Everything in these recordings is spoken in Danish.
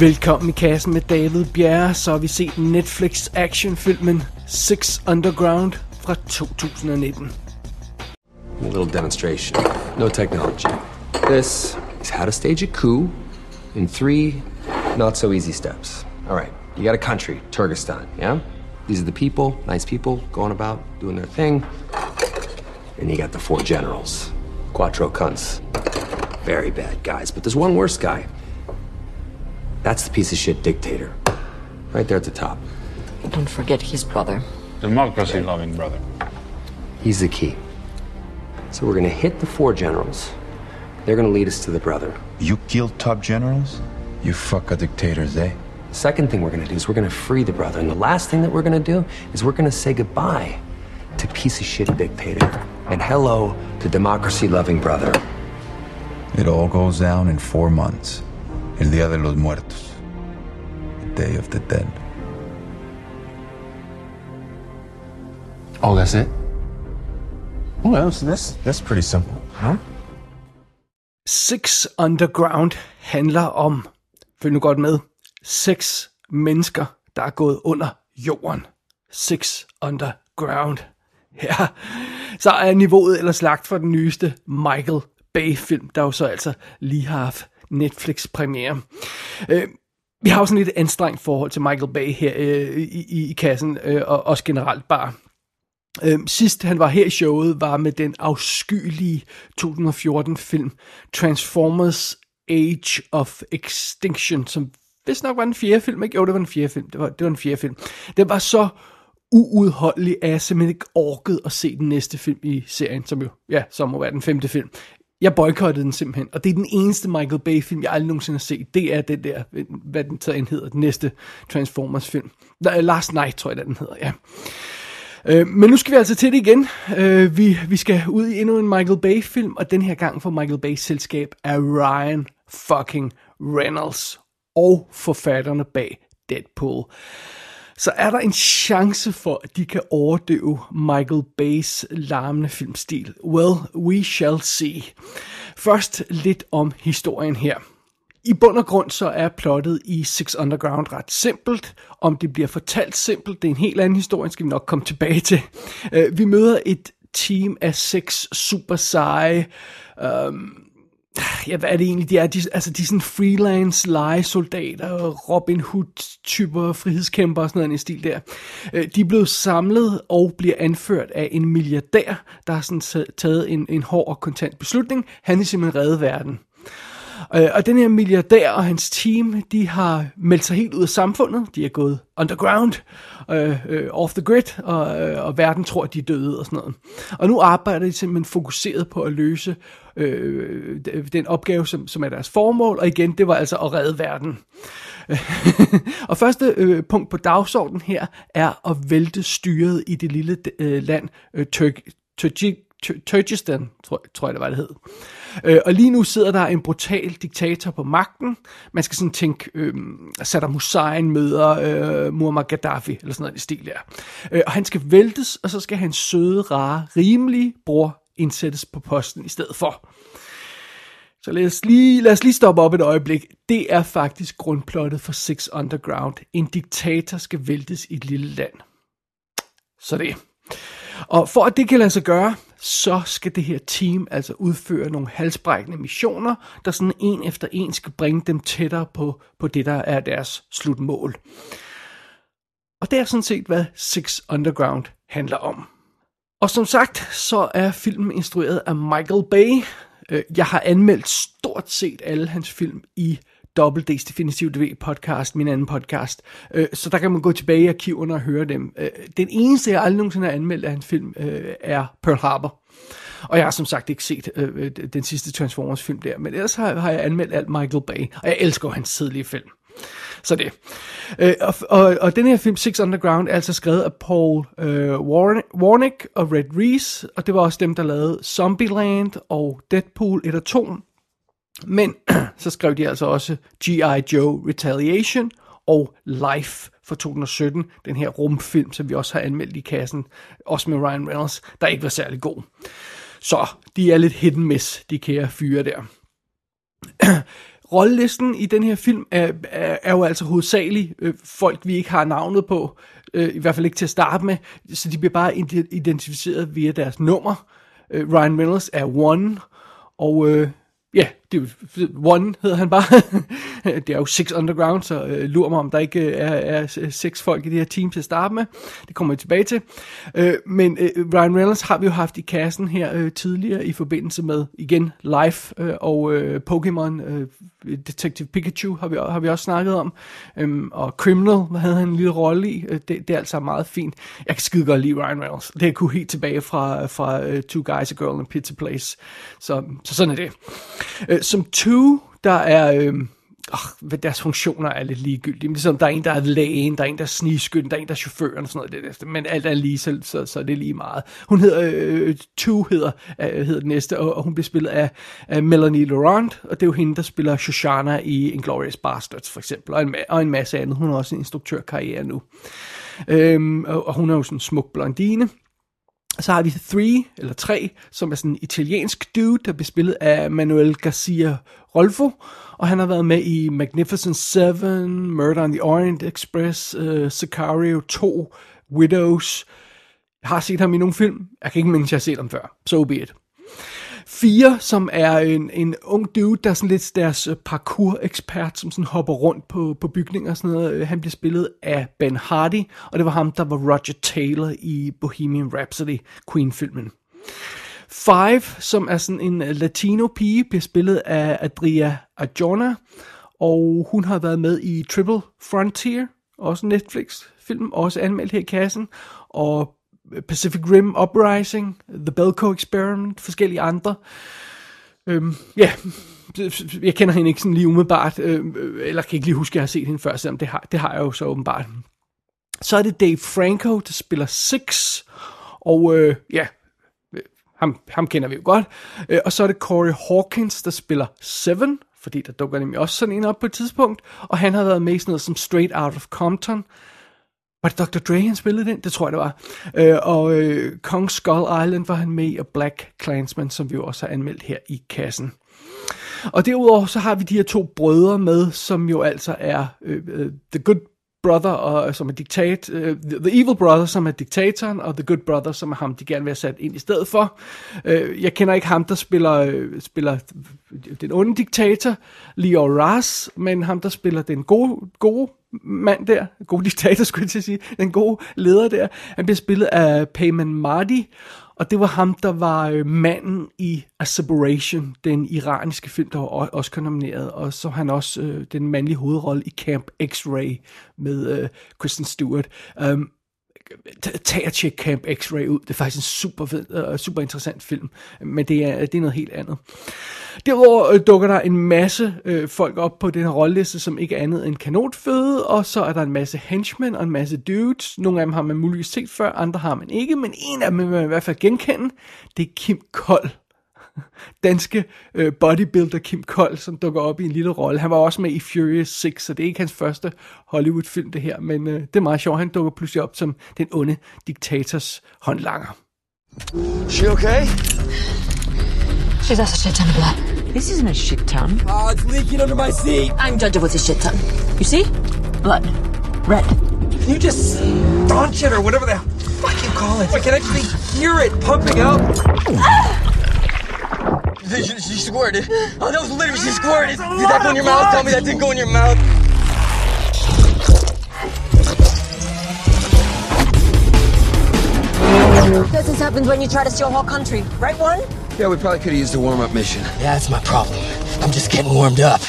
Velkommen i kassen med David Bjerre, så har vi set Netflix actionfilmen Six Underground fra 2019. A little demonstration. No technology. This is how to stage a coup in three not so easy steps. All right, you got a country, Turkestan, yeah? These are the people, nice people, going about, doing their thing. And you got the four generals, Quattro cunts. Very bad guys, but there's one worse guy. That's the piece of shit dictator. Right there at the top. Don't forget his brother. Democracy loving brother. He's the key. So we're gonna hit the four generals. They're gonna lead us to the brother. You kill top generals? You fuck a dictators, eh? Second thing we're gonna do is we're gonna free the brother. And the last thing that we're gonna do is we're gonna say goodbye to piece of shit dictator. And hello to democracy loving brother. It all goes down in four months. El Día de los Muertos. The Day of the Dead. Oh, that's it? Well, that's, that's, that's pretty simple, huh? Six Underground handler om, følg nu godt med, seks mennesker, der er gået under jorden. Six Underground. Ja, så er niveauet ellers lagt for den nyeste Michael Bay-film, der jo så altså lige har haft Netflix-premiere. Øh, vi har jo sådan lidt anstrengt forhold til Michael Bay her øh, i, i kassen, øh, og også generelt bare. Øh, sidst han var her i showet, var med den afskyelige 2014-film Transformers Age of Extinction, som vist nok var den fjerde film, ikke? Jo, det var den fjerde film. Det var, det var den fjerde film. Det var så uudholdelig, at jeg simpelthen ikke orkede at se den næste film i serien, som jo, ja, som må være den femte film. Jeg boykottede den simpelthen, og det er den eneste Michael Bay film, jeg aldrig nogensinde har set. Det er den der, hvad den så end hedder, den næste Transformers film. Øh, Last Night, tror jeg, den hedder, ja. Øh, men nu skal vi altså til det igen. Øh, vi, vi skal ud i endnu en Michael Bay-film, og den her gang for Michael Bays selskab er Ryan fucking Reynolds og forfatterne bag Deadpool. Så er der en chance for, at de kan overdøve Michael Bays larmende filmstil. Well, we shall see. Først lidt om historien her. I bund og grund så er plottet i Six Underground ret simpelt. Om det bliver fortalt simpelt, det er en helt anden historie, skal vi nok komme tilbage til. Øh, vi møder et team af seks super seje, øhm, ja, hvad er det egentlig, de er? De, altså, de er sådan freelance legesoldater, Robin Hood-typer, frihedskæmper og sådan noget i stil der. Øh, de er blevet samlet og bliver anført af en milliardær, der har sådan taget en, en hård og kontant beslutning. Han vil simpelthen redde verden. Øh, og den her milliardær og hans team, de har meldt sig helt ud af samfundet. De er gået underground, øh, øh, off the grid, og, øh, og verden tror, at de er døde og sådan noget. Og nu arbejder de simpelthen fokuseret på at løse øh, den opgave, som, som er deres formål. Og igen, det var altså at redde verden. og første øh, punkt på dagsordenen her er at vælte styret i det lille øh, land øh, Tyrk Turkestan, tror, tror jeg det var, det hed. Øh, og lige nu sidder der en brutal diktator på magten. Man skal sådan tænke, øh, Saddam Hussein møder øh, Muammar Gaddafi, eller sådan noget i stil der. Øh, og han skal væltes, og så skal hans søde, rare, rimelige bror indsættes på posten i stedet for. Så lad os, lige, lad os lige stoppe op et øjeblik. Det er faktisk grundplottet for Six Underground. En diktator skal væltes i et lille land. Så det. Og for at det kan lade sig gøre, så skal det her team altså udføre nogle halsbrækkende missioner, der sådan en efter en skal bringe dem tættere på, på det, der er deres slutmål. Og det er sådan set, hvad Six Underground handler om. Og som sagt, så er filmen instrueret af Michael Bay. Øh, jeg har anmeldt stort set alle hans film i Double D's Definitive DV podcast, min anden podcast. Øh, så der kan man gå tilbage i arkiverne og høre dem. Øh, den eneste, jeg aldrig nogensinde har anmeldt af hans film, øh, er Pearl Harbor. Og jeg har som sagt ikke set øh, den sidste Transformers film der, men ellers har, har jeg anmeldt alt Michael Bay, og jeg elsker hans tidlige film. Så det. Øh, og, og, og den her film, Six Underground, er altså skrevet af Paul øh, Warnick og Red Reese, og det var også dem, der lavede Zombieland og Deadpool 1 og 2. Men så skrev de altså også G.I. Joe Retaliation og Life fra 2017, den her rumfilm, som vi også har anmeldt i kassen, også med Ryan Reynolds, der ikke var særlig god. Så de er lidt hidden miss, de kære fyre der. rollelisten i den her film er, er, er jo altså hovedsageligt øh, folk, vi ikke har navnet på, øh, i hvert fald ikke til at starte med, så de bliver bare identificeret via deres nummer. Øh, Ryan Reynolds er One, og øh, ja, det One hedder han bare. det er jo Six Underground, så øh, lurer mig, om der ikke øh, er, er seks folk i det her team til at starte med. Det kommer vi tilbage til. Øh, men øh, Ryan Reynolds har vi jo haft i kassen her øh, tidligere i forbindelse med, igen, Life øh, og øh, Pokémon, øh, Detective Pikachu har vi, har vi også snakket om. Øh, og Criminal hvad havde han en lille rolle i. Øh, det, det er altså meget fint. Jeg kan skide godt lide Ryan Reynolds. Det er kunne helt tilbage fra, fra uh, Two Guys, A Girl and a Pizza Place. Så, så sådan er det. Øh, Øh, som Two, der er... Øh, oh, deres funktioner er lidt ligegyldige. Men ligesom, der er en, der er lægen, der er en, der er snigskytten, der er en, der er chaufføren og sådan noget. Det, men alt er lige, så, så, så er lige meget. Hun hedder, øh, Two hedder, øh, hedder den næste, og, og hun bliver spillet af, af Melanie Laurent, og det er jo hende, der spiller Shoshana i Inglourious Bastards for eksempel, og en, og en masse andet. Hun har også en instruktørkarriere nu. Øhm, og, og hun er jo sådan en smuk blondine. Så har vi Three, eller Tre, som er sådan en italiensk dude, der bliver spillet af Manuel Garcia Rolfo, og han har været med i Magnificent Seven, Murder on the Orient Express, uh, Sicario 2, Widows. Jeg har set ham i nogle film. Jeg kan ikke mindst, jeg har set ham før. So be it. Fire, som er en, en ung dude, der er sådan lidt deres øh, parkour-ekspert, som sådan hopper rundt på, på bygninger og sådan noget. Øh, han bliver spillet af Ben Hardy, og det var ham, der var Roger Taylor i Bohemian Rhapsody, Queen-filmen. Five, som er sådan en øh, latino pige, bliver spillet af Adria Arjona, og hun har været med i Triple Frontier, også Netflix film, også anmeldt her i kassen, og Pacific Rim Uprising, The Belko Experiment, forskellige andre. Øhm, ja, jeg kender hende ikke sådan lige umiddelbart, øh, eller kan ikke lige huske, at jeg har set hende før, selvom det har, det har jeg jo så åbenbart. Så er det Dave Franco, der spiller Six, og øh, ja, ham, ham kender vi jo godt. Øh, og så er det Corey Hawkins, der spiller Seven, fordi der dukker nemlig også sådan en op på et tidspunkt, og han har været med i sådan noget som Straight Out of Compton, var det Dr. Dre, han spillede den? Det tror jeg, det var. Øh, og øh, Kong Skull Island var han med i, og Black Clansman, som vi jo også har anmeldt her i kassen. Og derudover så har vi de her to brødre med, som jo altså er øh, øh The Good Brother, og, øh, som er diktat, øh, The Evil Brother, som er diktatoren, og The Good Brother, som er ham, de gerne vil have sat ind i stedet for. Øh, jeg kender ikke ham, der spiller, øh, spiller den onde diktator, Leo Ras, men ham, der spiller den gode, gode mand der, god diktator skulle jeg til at sige, den gode leder der, han bliver spillet af Payman Mardi, og det var ham, der var øh, manden i A Separation, den iraniske film, der var Oscar nomineret, og så han også øh, den mandlige hovedrolle i Camp X-Ray med øh, Kristen Stewart. Um, tag og tjek Camp X-Ray ud. Det er faktisk en super fed, uh, super interessant film, men det er, det er noget helt andet. Derudover uh, dukker der en masse uh, folk op på den her rolleliste, som ikke er andet end kanotføde, og så er der en masse henchmen og en masse dudes. Nogle af dem har man muligvis set før, andre har man ikke, men en af dem vil man i hvert fald genkende. Det er Kim Kold danske øh, bodybuilder Kim Kold, som dukker op i en lille rolle. Han var også med i Furious 6, så det er ikke hans første Hollywood-film det her, men øh, det er meget sjovt. Han dukker pludselig op som den onde diktators håndlanger. She okay? She does a shit ton of blood. This isn't a shit ton. Oh, it's leaking under my seat. I'm judging what's a shit ton. You see? Blood. Red. Can you just staunch it or whatever the fuck you call it? I can actually hear it pumping out. She, she squirted. Oh, that was literally she squirted. Did that go in your mouth? Tell me that didn't go in your mouth. This happens when you try to steal a whole country. Right, one? Yeah, we probably could have used a warm-up mission. Yeah, that's my problem. I'm just getting warmed up.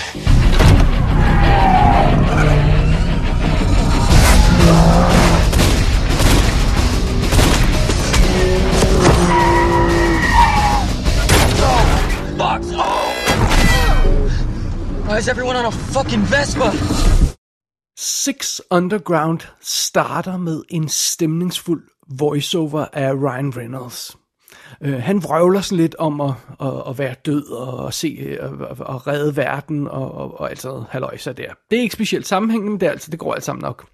Why is everyone on a fucking Vespa? Six Underground starter med en stemningsfuld voiceover af Ryan Reynolds. Uh, han vrøvler sådan lidt om at, at, at være død og at se øh, og, og redde verden og, og, og alt sådan der. Det er ikke specielt sammenhængende, men det, er altså, det går alt sammen nok.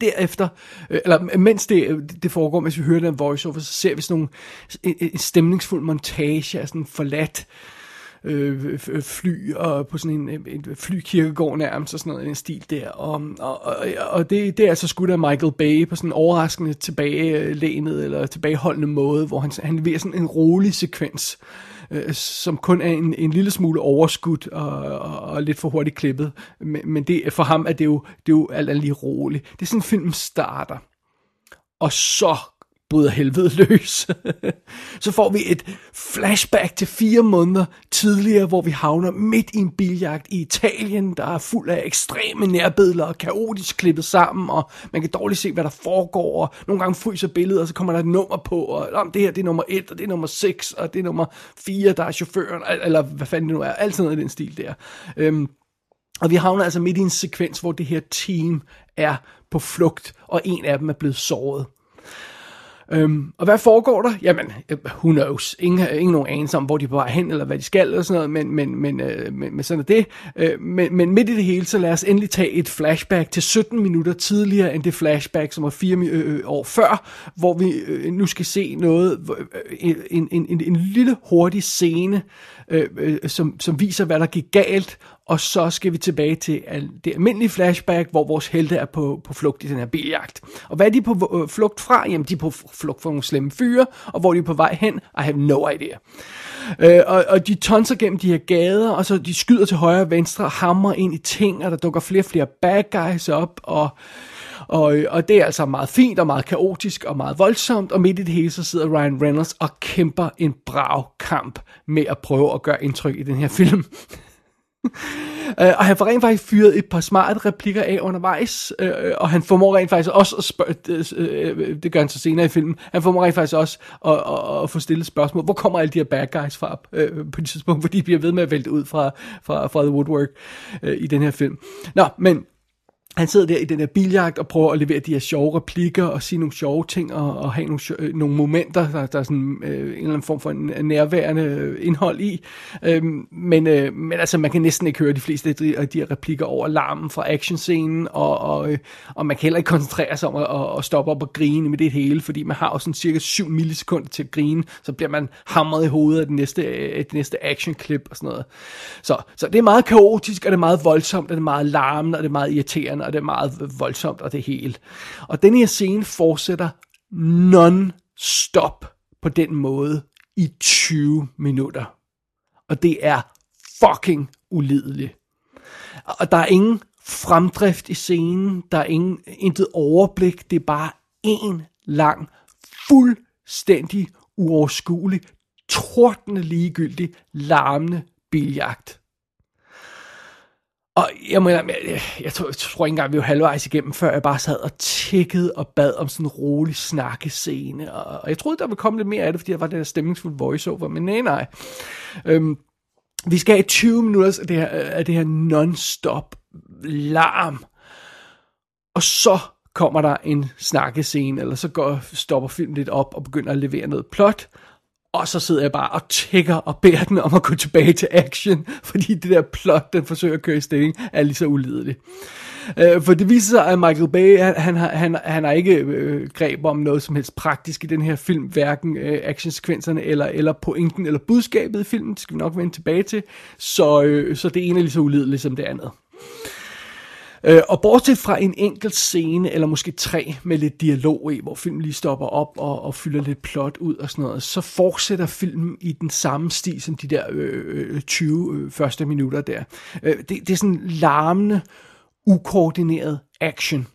Derefter, øh, eller mens det, øh, det foregår, mens vi hører den voiceover, så ser vi sådan nogle, en, en stemningsfuld montage af sådan forladt øh, øh, fly, og på sådan en, en, en flykirkegård nærmest, og sådan noget, en stil der. Og, og, og, og det, det er altså skudt af Michael Bay på sådan en overraskende tilbagelænet, eller tilbageholdende måde, hvor han, han leverer sådan en rolig sekvens, øh, som kun er en, en lille smule overskudt og, og, og lidt for hurtigt klippet. Men, men det, for ham er det jo, det er jo alt andet lige roligt. Det er sådan, filmen starter. Og så bryder helvede løs. så får vi et flashback til fire måneder tidligere, hvor vi havner midt i en biljagt i Italien, der er fuld af ekstreme nærbilleder og kaotisk klippet sammen, og man kan dårligt se, hvad der foregår, og nogle gange fryser billedet, og så kommer der et nummer på, og om det her det er nummer et, og det er nummer 6, og det er nummer 4, der er chaufføren, eller hvad fanden det nu er, alt sådan noget i den stil der. Øhm, og vi havner altså midt i en sekvens, hvor det her team er på flugt, og en af dem er blevet såret. Øhm, og hvad foregår der? Jamen, øh, who knows? Ingen, øh, ingen nogen anelse om, hvor de er på vej hen, eller hvad de skal, eller sådan noget, men, men, men, øh, men, men sådan er det. Øh, men, men midt i det hele, så lad os endelig tage et flashback til 17 minutter tidligere, end det flashback, som var fire øh, øh, år før, hvor vi øh, nu skal se noget, øh, en, en, en, en lille hurtig scene, øh, øh, som, som viser, hvad der gik galt, og så skal vi tilbage til det almindelige flashback, hvor vores helte er på, på flugt i den her biljagt. Og hvad er de på øh, flugt fra? Jamen, de er på flugt fra nogle slemme fyre, og hvor de er på vej hen, I have no idea. Øh, og, og de tonser gennem de her gader, og så de skyder til højre og venstre, og hamrer ind i ting, og der dukker flere og flere bad guys op, og og, og det er altså meget fint og meget kaotisk og meget voldsomt, og midt i det hele så sidder Ryan Reynolds og kæmper en brav kamp med at prøve at gøre indtryk i den her film. Øh, og han får rent faktisk fyret et par smarte replikker af undervejs, øh, og han formår rent faktisk også at spørge, det, øh, det gør han så senere i filmen, han formår rent faktisk også at, at, at få stillet spørgsmål, hvor kommer alle de her bad guys fra øh, på et tidspunkt, fordi de bliver ved med at vælte ud fra, fra, fra The Woodwork øh, i den her film. Nå, men han sidder der i den her biljagt og prøver at levere de her sjove replikker og sige nogle sjove ting og, og have nogle, øh, nogle momenter, der, der er sådan øh, en eller anden form for en, øh, nærværende øh, indhold i. Øhm, men, øh, men altså, man kan næsten ikke høre de fleste af de, af de her replikker over larmen fra actionscenen, og, og, øh, og man kan heller ikke koncentrere sig om at, at, at stoppe op og grine med det hele, fordi man har jo sådan cirka 7 millisekunder til at grine, så bliver man hamret i hovedet af det næste, af det næste actionklip og sådan noget. Så, så det er meget kaotisk, og det er meget voldsomt, og det er meget larmende, og det er meget irriterende, og det er meget voldsomt, og det hele. Og den her scene fortsætter non-stop på den måde i 20 minutter. Og det er fucking ulideligt. Og der er ingen fremdrift i scenen, der er ingen, intet overblik, det er bare en lang, fuldstændig uoverskuelig, tordende ligegyldig, larmende biljagt. Og jeg, må, jeg, jeg, jeg, tror, jeg tror ikke engang, vi var halvvejs igennem, før jeg bare sad og tækkede og bad om sådan en rolig snakkescene. Og, og jeg troede, der ville komme lidt mere af det, fordi der var den der stemningsfulde voiceover, men nej, nej. Øhm, vi skal have 20 minutter af det her, af det her non-stop larm. Og så kommer der en snakkescene, eller så går, stopper filmen lidt op og begynder at levere noget plot. Og så sidder jeg bare og tækker og beder den om at gå tilbage til action, fordi det der plot, den forsøger at køre i stilling, er lige så ulideligt. Øh, for det viser sig, at Michael Bay, han, han, han, han har ikke øh, greb om noget som helst praktisk i den her film, hverken øh, actionsekvenserne eller, eller pointen eller budskabet i filmen, det skal vi nok vende tilbage til, så, øh, så det ene er lige så ulideligt som det andet. Øh, og bortset fra en enkelt scene, eller måske tre, med lidt dialog i, hvor filmen lige stopper op og, og fylder lidt plot ud og sådan noget, så fortsætter filmen i den samme stil som de der øh, øh, øh 20 øh, første minutter der. Øh, det, det er sådan larmende, ukoordineret action.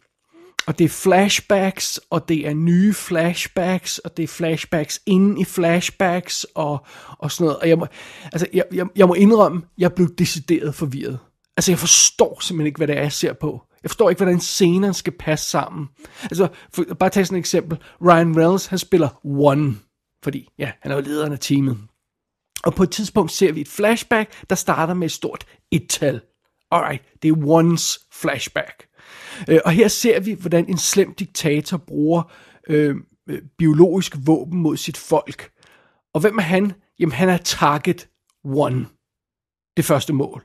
Og det er flashbacks, og det er nye flashbacks, og det er flashbacks inden i flashbacks, og, og sådan noget. Og jeg må, altså, jeg, jeg, jeg må indrømme, jeg blev decideret forvirret. Altså, jeg forstår simpelthen ikke, hvad det er, jeg ser på. Jeg forstår ikke, hvordan scenerne skal passe sammen. Altså, for, bare tage sådan et eksempel. Ryan Reynolds, han spiller One, fordi, ja, han er jo lederen af teamet. Og på et tidspunkt ser vi et flashback, der starter med et stort et-tal. Alright, det er Ones flashback. Øh, og her ser vi, hvordan en slem diktator bruger øh, øh, biologisk våben mod sit folk. Og hvem er han? Jamen, han er target one. Det første mål.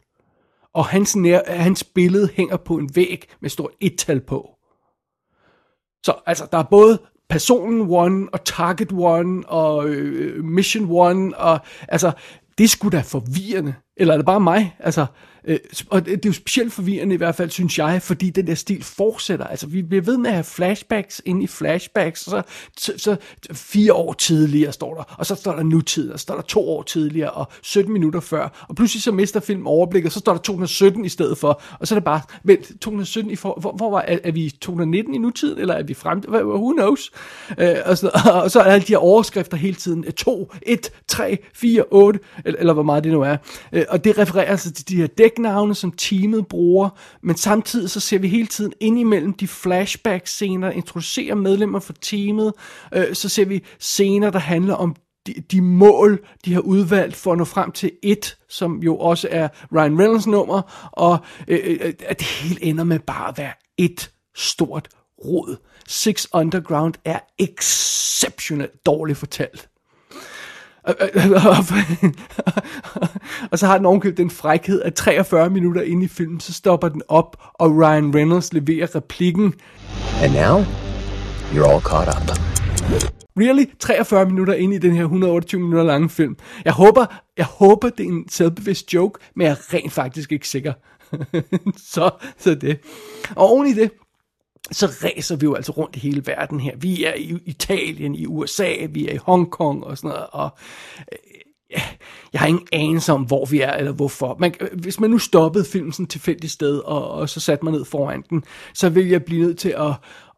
Og hans, nær, hans billede hænger på en væg med stort et-tal på. Så altså, der er både personen one, og target one, og øh, øh mission one, og altså, det skulle sgu da forvirrende. Eller er det bare mig? Altså, øh, og det, det er jo specielt forvirrende i hvert fald, synes jeg, fordi den der stil fortsætter. Altså, vi bliver ved med at have flashbacks ind i flashbacks, og så, så, så fire år tidligere står der, og så står der nutid, og så står der to år tidligere, og 17 minutter før, og pludselig så mister film overblik, og så står der 217 i stedet for, og så er det bare, vent, 217 i for, hvor, hvor var, er, er vi 219 i nutiden, eller er vi frem, who knows? Øh, og, så, og så er alle de her overskrifter hele tiden, 2, 1, 3, 4, 8, eller, eller hvor meget det nu er. Øh, og det refererer sig til de her dæknavne, som teamet bruger, men samtidig så ser vi hele tiden ind imellem de flashback-scener, introducerer medlemmer for teamet, øh, så ser vi scener, der handler om de, de mål, de har udvalgt for at nå frem til et, som jo også er Ryan Reynolds nummer, og øh, øh, at det hele ender med bare at være et stort rod. Six Underground er exceptionelt dårligt fortalt. og så har den ovenkøbt den frækhed, at 43 minutter inde i filmen, så stopper den op, og Ryan Reynolds leverer replikken. And now, you're all caught up. Really? 43 minutter ind i den her 128 minutter lange film. Jeg håber, jeg håber det er en selvbevidst joke, men jeg er rent faktisk ikke sikker. så, så det. Og oven i det, så ræser vi jo altså rundt i hele verden her. Vi er i Italien, i USA, vi er i Hongkong og sådan noget, og øh, jeg har ingen anelse om, hvor vi er, eller hvorfor. Man, øh, hvis man nu stoppede filmen sådan et tilfældigt sted, og, og så satte mig ned foran den, så ville jeg blive nødt til at,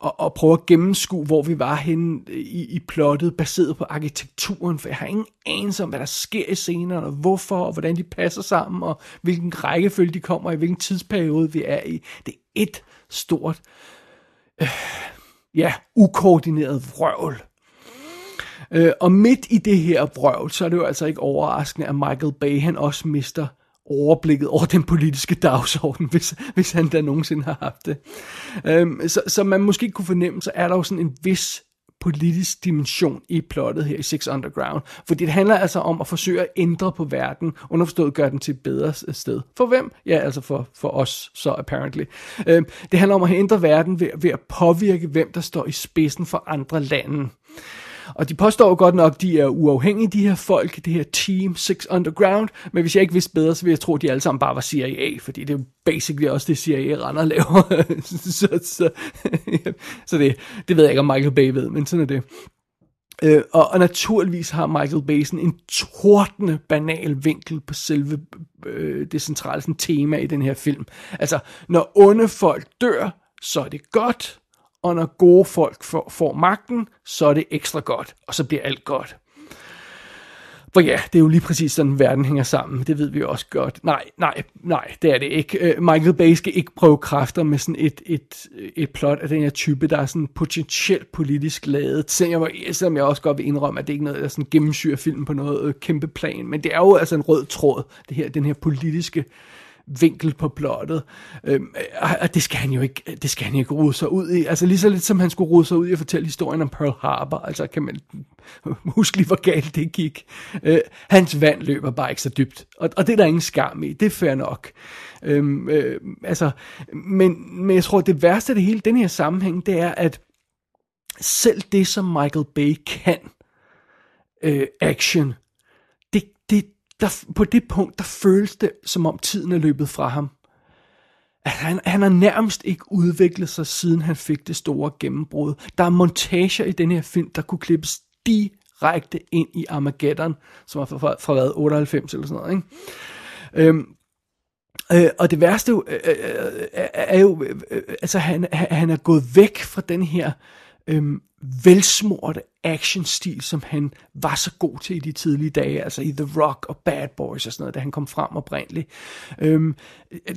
at, at prøve at gennemskue, hvor vi var henne øh, i, i plottet, baseret på arkitekturen, for jeg har ingen anelse om, hvad der sker i scenerne, og hvorfor, og hvordan de passer sammen, og hvilken rækkefølge de kommer i, hvilken tidsperiode vi er i. Det er et stort øh, ja, ukoordineret vrøvl. Øh, og midt i det her vrøvl, så er det jo altså ikke overraskende, at Michael Bay, han også mister overblikket over den politiske dagsorden, hvis, hvis han da nogensinde har haft det. Øhm, så, så man måske kunne fornemme, så er der jo sådan en vis politisk dimension i plottet her i Six Underground. Fordi det handler altså om at forsøge at ændre på verden, underforstået gøre den til et bedre sted. For hvem? Ja, altså for, for os, så apparently. Øh, det handler om at ændre verden ved, ved at påvirke, hvem der står i spidsen for andre lande. Og de påstår godt nok, de er uafhængige, de her folk, det her Team Six Underground, men hvis jeg ikke vidste bedre, så ville jeg tro, at de alle sammen bare var CIA, fordi det er jo basically også det, CIA render laver. så så, så det, det ved jeg ikke, om Michael Bay ved, men sådan er det. Øh, og, og naturligvis har Michael Bay sådan en tordende banal vinkel på selve øh, det centrale sådan, tema i den her film. Altså, når onde folk dør, så er det godt, og når gode folk får, får magten, så er det ekstra godt, og så bliver alt godt. For ja, det er jo lige præcis sådan, verden hænger sammen. Det ved vi også godt. Nej, nej, nej, det er det ikke. Øh, Michael Bay skal ikke prøve kræfter med sådan et, et, et plot af den her type, der er sådan potentielt politisk lavet. Selvom jeg, selvom jeg også godt vil indrømme, at det ikke er noget, der sådan gennemsyrer filmen på noget øh, kæmpe plan. Men det er jo altså en rød tråd, det her, den her politiske vinkel på plottet. Øh, og det skal han jo ikke, det skal han ikke rode sig ud i. Altså lige så lidt som han skulle rode sig ud i at fortælle historien om Pearl Harbor. Altså kan man huske lige, hvor galt det gik. Øh, hans vand løber bare ikke så dybt. Og, og det er der ingen skam i. Det er fair nok. Øh, øh, altså, men, men jeg tror, det værste af det hele, den her sammenhæng, det er, at selv det, som Michael Bay kan, øh, action, det, det, der, på det punkt, der føles det, som om tiden er løbet fra ham. At han, han har nærmest ikke udviklet sig, siden han fik det store gennembrud. Der er montager i den her film, der kunne klippes direkte ind i Armageddon, som er fra, fra, fra hvad, 98 eller sådan noget. Ikke? Øhm, øh, og det værste øh, øh, øh, er jo, øh, øh altså han, han er gået væk fra den her øh, velsmorte actionstil, som han var så god til i de tidlige dage, altså i The Rock og Bad Boys og sådan noget, da han kom frem oprindeligt. Øhm,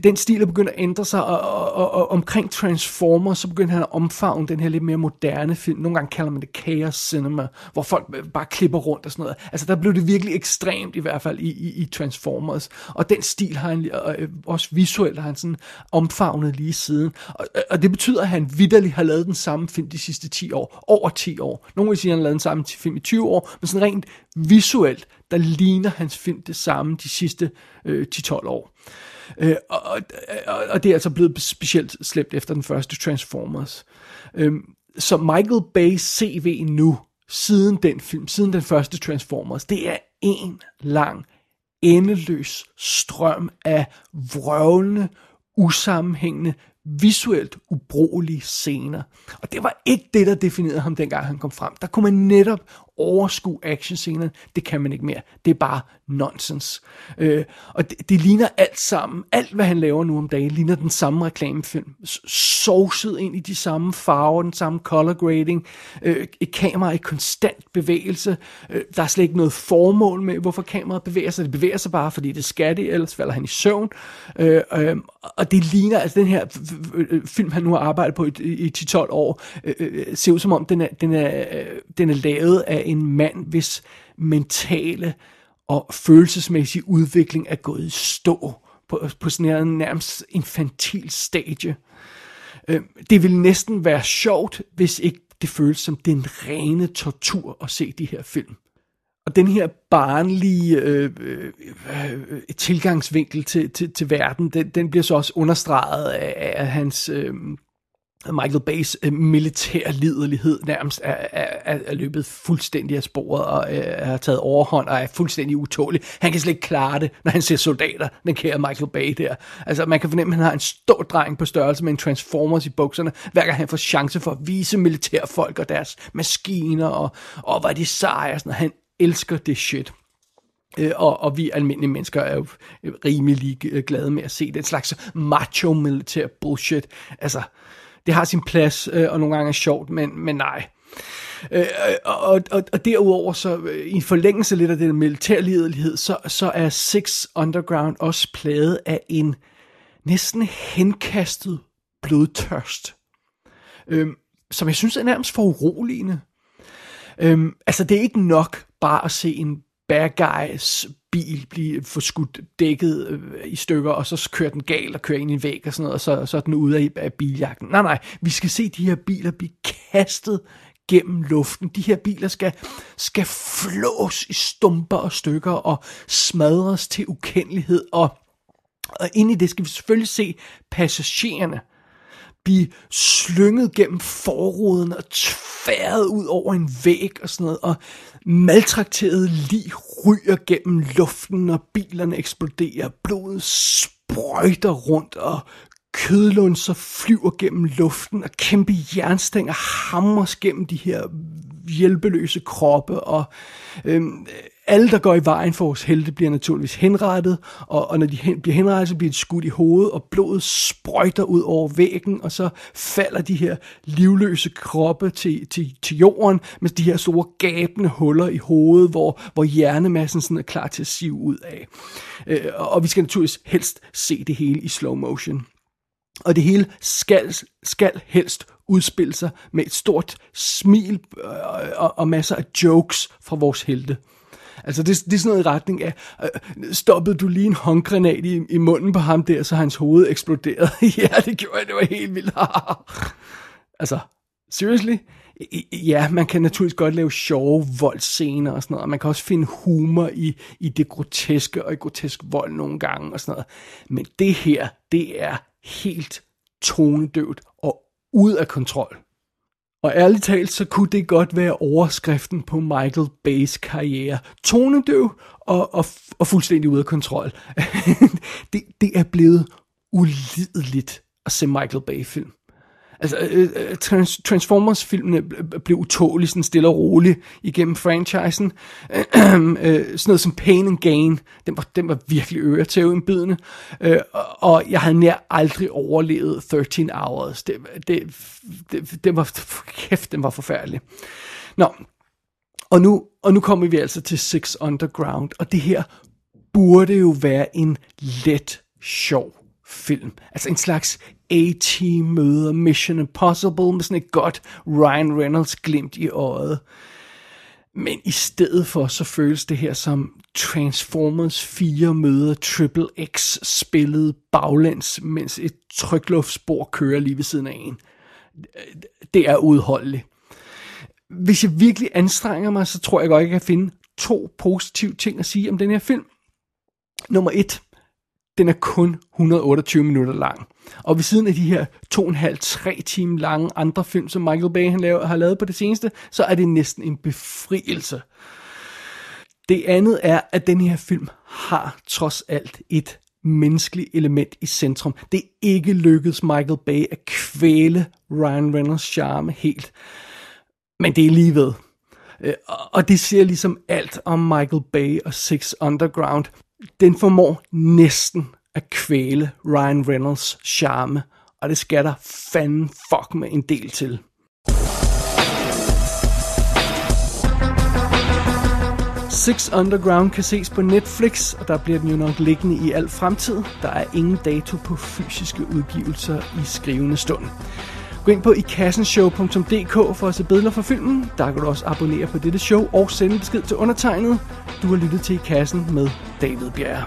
den stil er begyndt at ændre sig, og, og, og, og omkring Transformers, så begyndte han at omfavne den her lidt mere moderne film. Nogle gange kalder man det chaos cinema, hvor folk bare klipper rundt og sådan noget. Altså der blev det virkelig ekstremt, i hvert fald i, i, i Transformers. Og den stil har han, og, øh, også visuelt har han sådan omfavnet lige siden. Og, og det betyder, at han vidderligt har lavet den samme film de sidste 10 år. Over 10 år. Nogle vil sige, at han har lavet den samme film i 20 år, men sådan rent visuelt, der ligner hans film det samme de sidste øh, 10-12 år. Øh, og, og, og det er altså blevet specielt slemt efter den første Transformers. Øh, så Michael Bay's CV nu, siden den film, siden den første Transformers, det er en lang endeløs strøm af vrøvlende, usammenhængende, visuelt ubrugelige scener. Og det var ikke det, der definerede ham, dengang han kom frem. Der kunne man netop overskue actionscenerne. Det kan man ikke mere. Det er bare nonsens. Øh, og det, det ligner alt sammen, alt hvad han laver nu om dagen, ligner den samme reklamefilm. Sovset ind i de samme farver, den samme color grading, øh, et kamera i konstant bevægelse. Øh, der er slet ikke noget formål med, hvorfor kameraet bevæger sig. Det bevæger sig bare, fordi det skal det, ellers falder han i søvn. Øh, øh, og det ligner, altså den her øh, film, han nu har arbejdet på i, i 10-12 år, øh, øh, ser ud som om, den er, den er, øh, den er lavet af en mand, hvis mentale og følelsesmæssige udvikling er gået i stå på, på sådan en nærmest infantil stadie. Øh, det vil næsten være sjovt, hvis ikke det føles som den rene tortur at se de her film. Og den her barnlige øh, øh, øh tilgangsvinkel til, til, til verden, den, den bliver så også understreget af, af hans... Øh, Michael Bays øh, militær liderlighed nærmest er, er, er løbet fuldstændig af sporet og øh, har taget overhånd og er fuldstændig utålig. Han kan slet ikke klare det, når han ser soldater, den kære Michael Bay der. Altså man kan fornemme, at han har en stor dreng på størrelse med en Transformers i bukserne, hver gang han får chance for at vise militærfolk og deres maskiner og, og hvad de seje. Sådan, han elsker det shit. Øh, og, og vi almindelige mennesker er jo øh, rimelig øh, glade med at se den slags macho militær bullshit. Altså, det har sin plads, øh, og nogle gange er sjovt, men, men nej. Øh, og, og, og derudover, så øh, i forlængelse lidt af den militærlidelighed, så, så er Six Underground også plaget af en næsten henkastet blodtørst, øh, som jeg synes er nærmest for uroligende. Øh, altså, det er ikke nok bare at se en bad guys bil blive forskudt dækket øh, i stykker, og så kører den galt og kører ind i en væg og sådan noget, og så, så er den ude af, af biljagten. Nej, nej, vi skal se de her biler blive kastet gennem luften. De her biler skal, skal flås i stumper og stykker og smadres til ukendelighed. Og, og ind i det skal vi selvfølgelig se passagererne blive slynget gennem forruden og tværet ud over en væg og sådan noget, og maltrakteret lig ryger gennem luften, og bilerne eksploderer, blodet sprøjter rundt, og kødlunser flyver gennem luften, og kæmpe jernstænger hamres gennem de her hjælpeløse kroppe, og øhm, alle, der går i vejen for vores helte, bliver naturligvis henrettet, og, og når de hen, bliver henrettet, så bliver de skudt i hovedet, og blodet sprøjter ud over væggen, og så falder de her livløse kroppe til, til, til jorden, med de her store gabende huller i hovedet, hvor, hvor hjernemassen sådan er klar til at sive ud af. Øh, og vi skal naturligvis helst se det hele i slow motion. Og det hele skal, skal helst udspille sig med et stort smil øh, og, og, og masser af jokes fra vores helte. Altså det, det er sådan noget i retning af, øh, stoppede du lige en håndgranat i, i munden på ham der, så hans hoved eksploderede. ja, det gjorde jeg, det var helt vildt. altså, seriously? Ja, man kan naturligvis godt lave sjove voldscener og sådan noget, og man kan også finde humor i, i det groteske og i grotesk vold nogle gange og sådan noget. Men det her, det er helt tonedøvt og ud af kontrol. Og ærligt talt, så kunne det godt være overskriften på Michael Bays karriere. Tonedøv og, og, og fuldstændig ude af kontrol. det, det er blevet ulideligt at se Michael Bay-film. Altså, øh, øh, Trans- Transformers-filmene blev utålige sådan stille og roligt igennem franchisen. Øh, sådan noget som Pain and Gain, den var, den var virkelig øretæveindbydende. Øh, og jeg havde nær aldrig overlevet 13 Hours. Det, det, det, det var, kæft, den var forfærdelig. Nå, og nu, og nu kommer vi altså til Six Underground, og det her burde jo være en let, sjov film. Altså en slags A-Team møder Mission Impossible med sådan et godt Ryan Reynolds glimt i øjet. Men i stedet for, så føles det her som Transformers 4 møder Triple X spillet baglæns, mens et trykluftspor kører lige ved siden af en. Det er udholdeligt. Hvis jeg virkelig anstrenger mig, så tror jeg godt, jeg kan finde to positive ting at sige om den her film. Nummer et, den er kun 128 minutter lang. Og ved siden af de her 2,5-3 timer lange andre film, som Michael Bay han laver, har lavet på det seneste, så er det næsten en befrielse. Det andet er, at den her film har trods alt et menneskeligt element i centrum. Det er ikke lykkedes Michael Bay at kvæle Ryan Reynolds charme helt. Men det er lige ved. Øh, og det siger ligesom alt om Michael Bay og Six Underground. Den formår næsten at kvæle Ryan Reynolds charme, og det skal der fanden fuck med en del til. Six Underground kan ses på Netflix, og der bliver den jo nok liggende i al fremtid. Der er ingen dato på fysiske udgivelser i skrivende stund. Gå ind på ikassenshow.dk for at se billeder fra filmen. Der kan du også abonnere på dette show og sende besked til undertegnet. Du har lyttet til I Kassen med David Bjerre.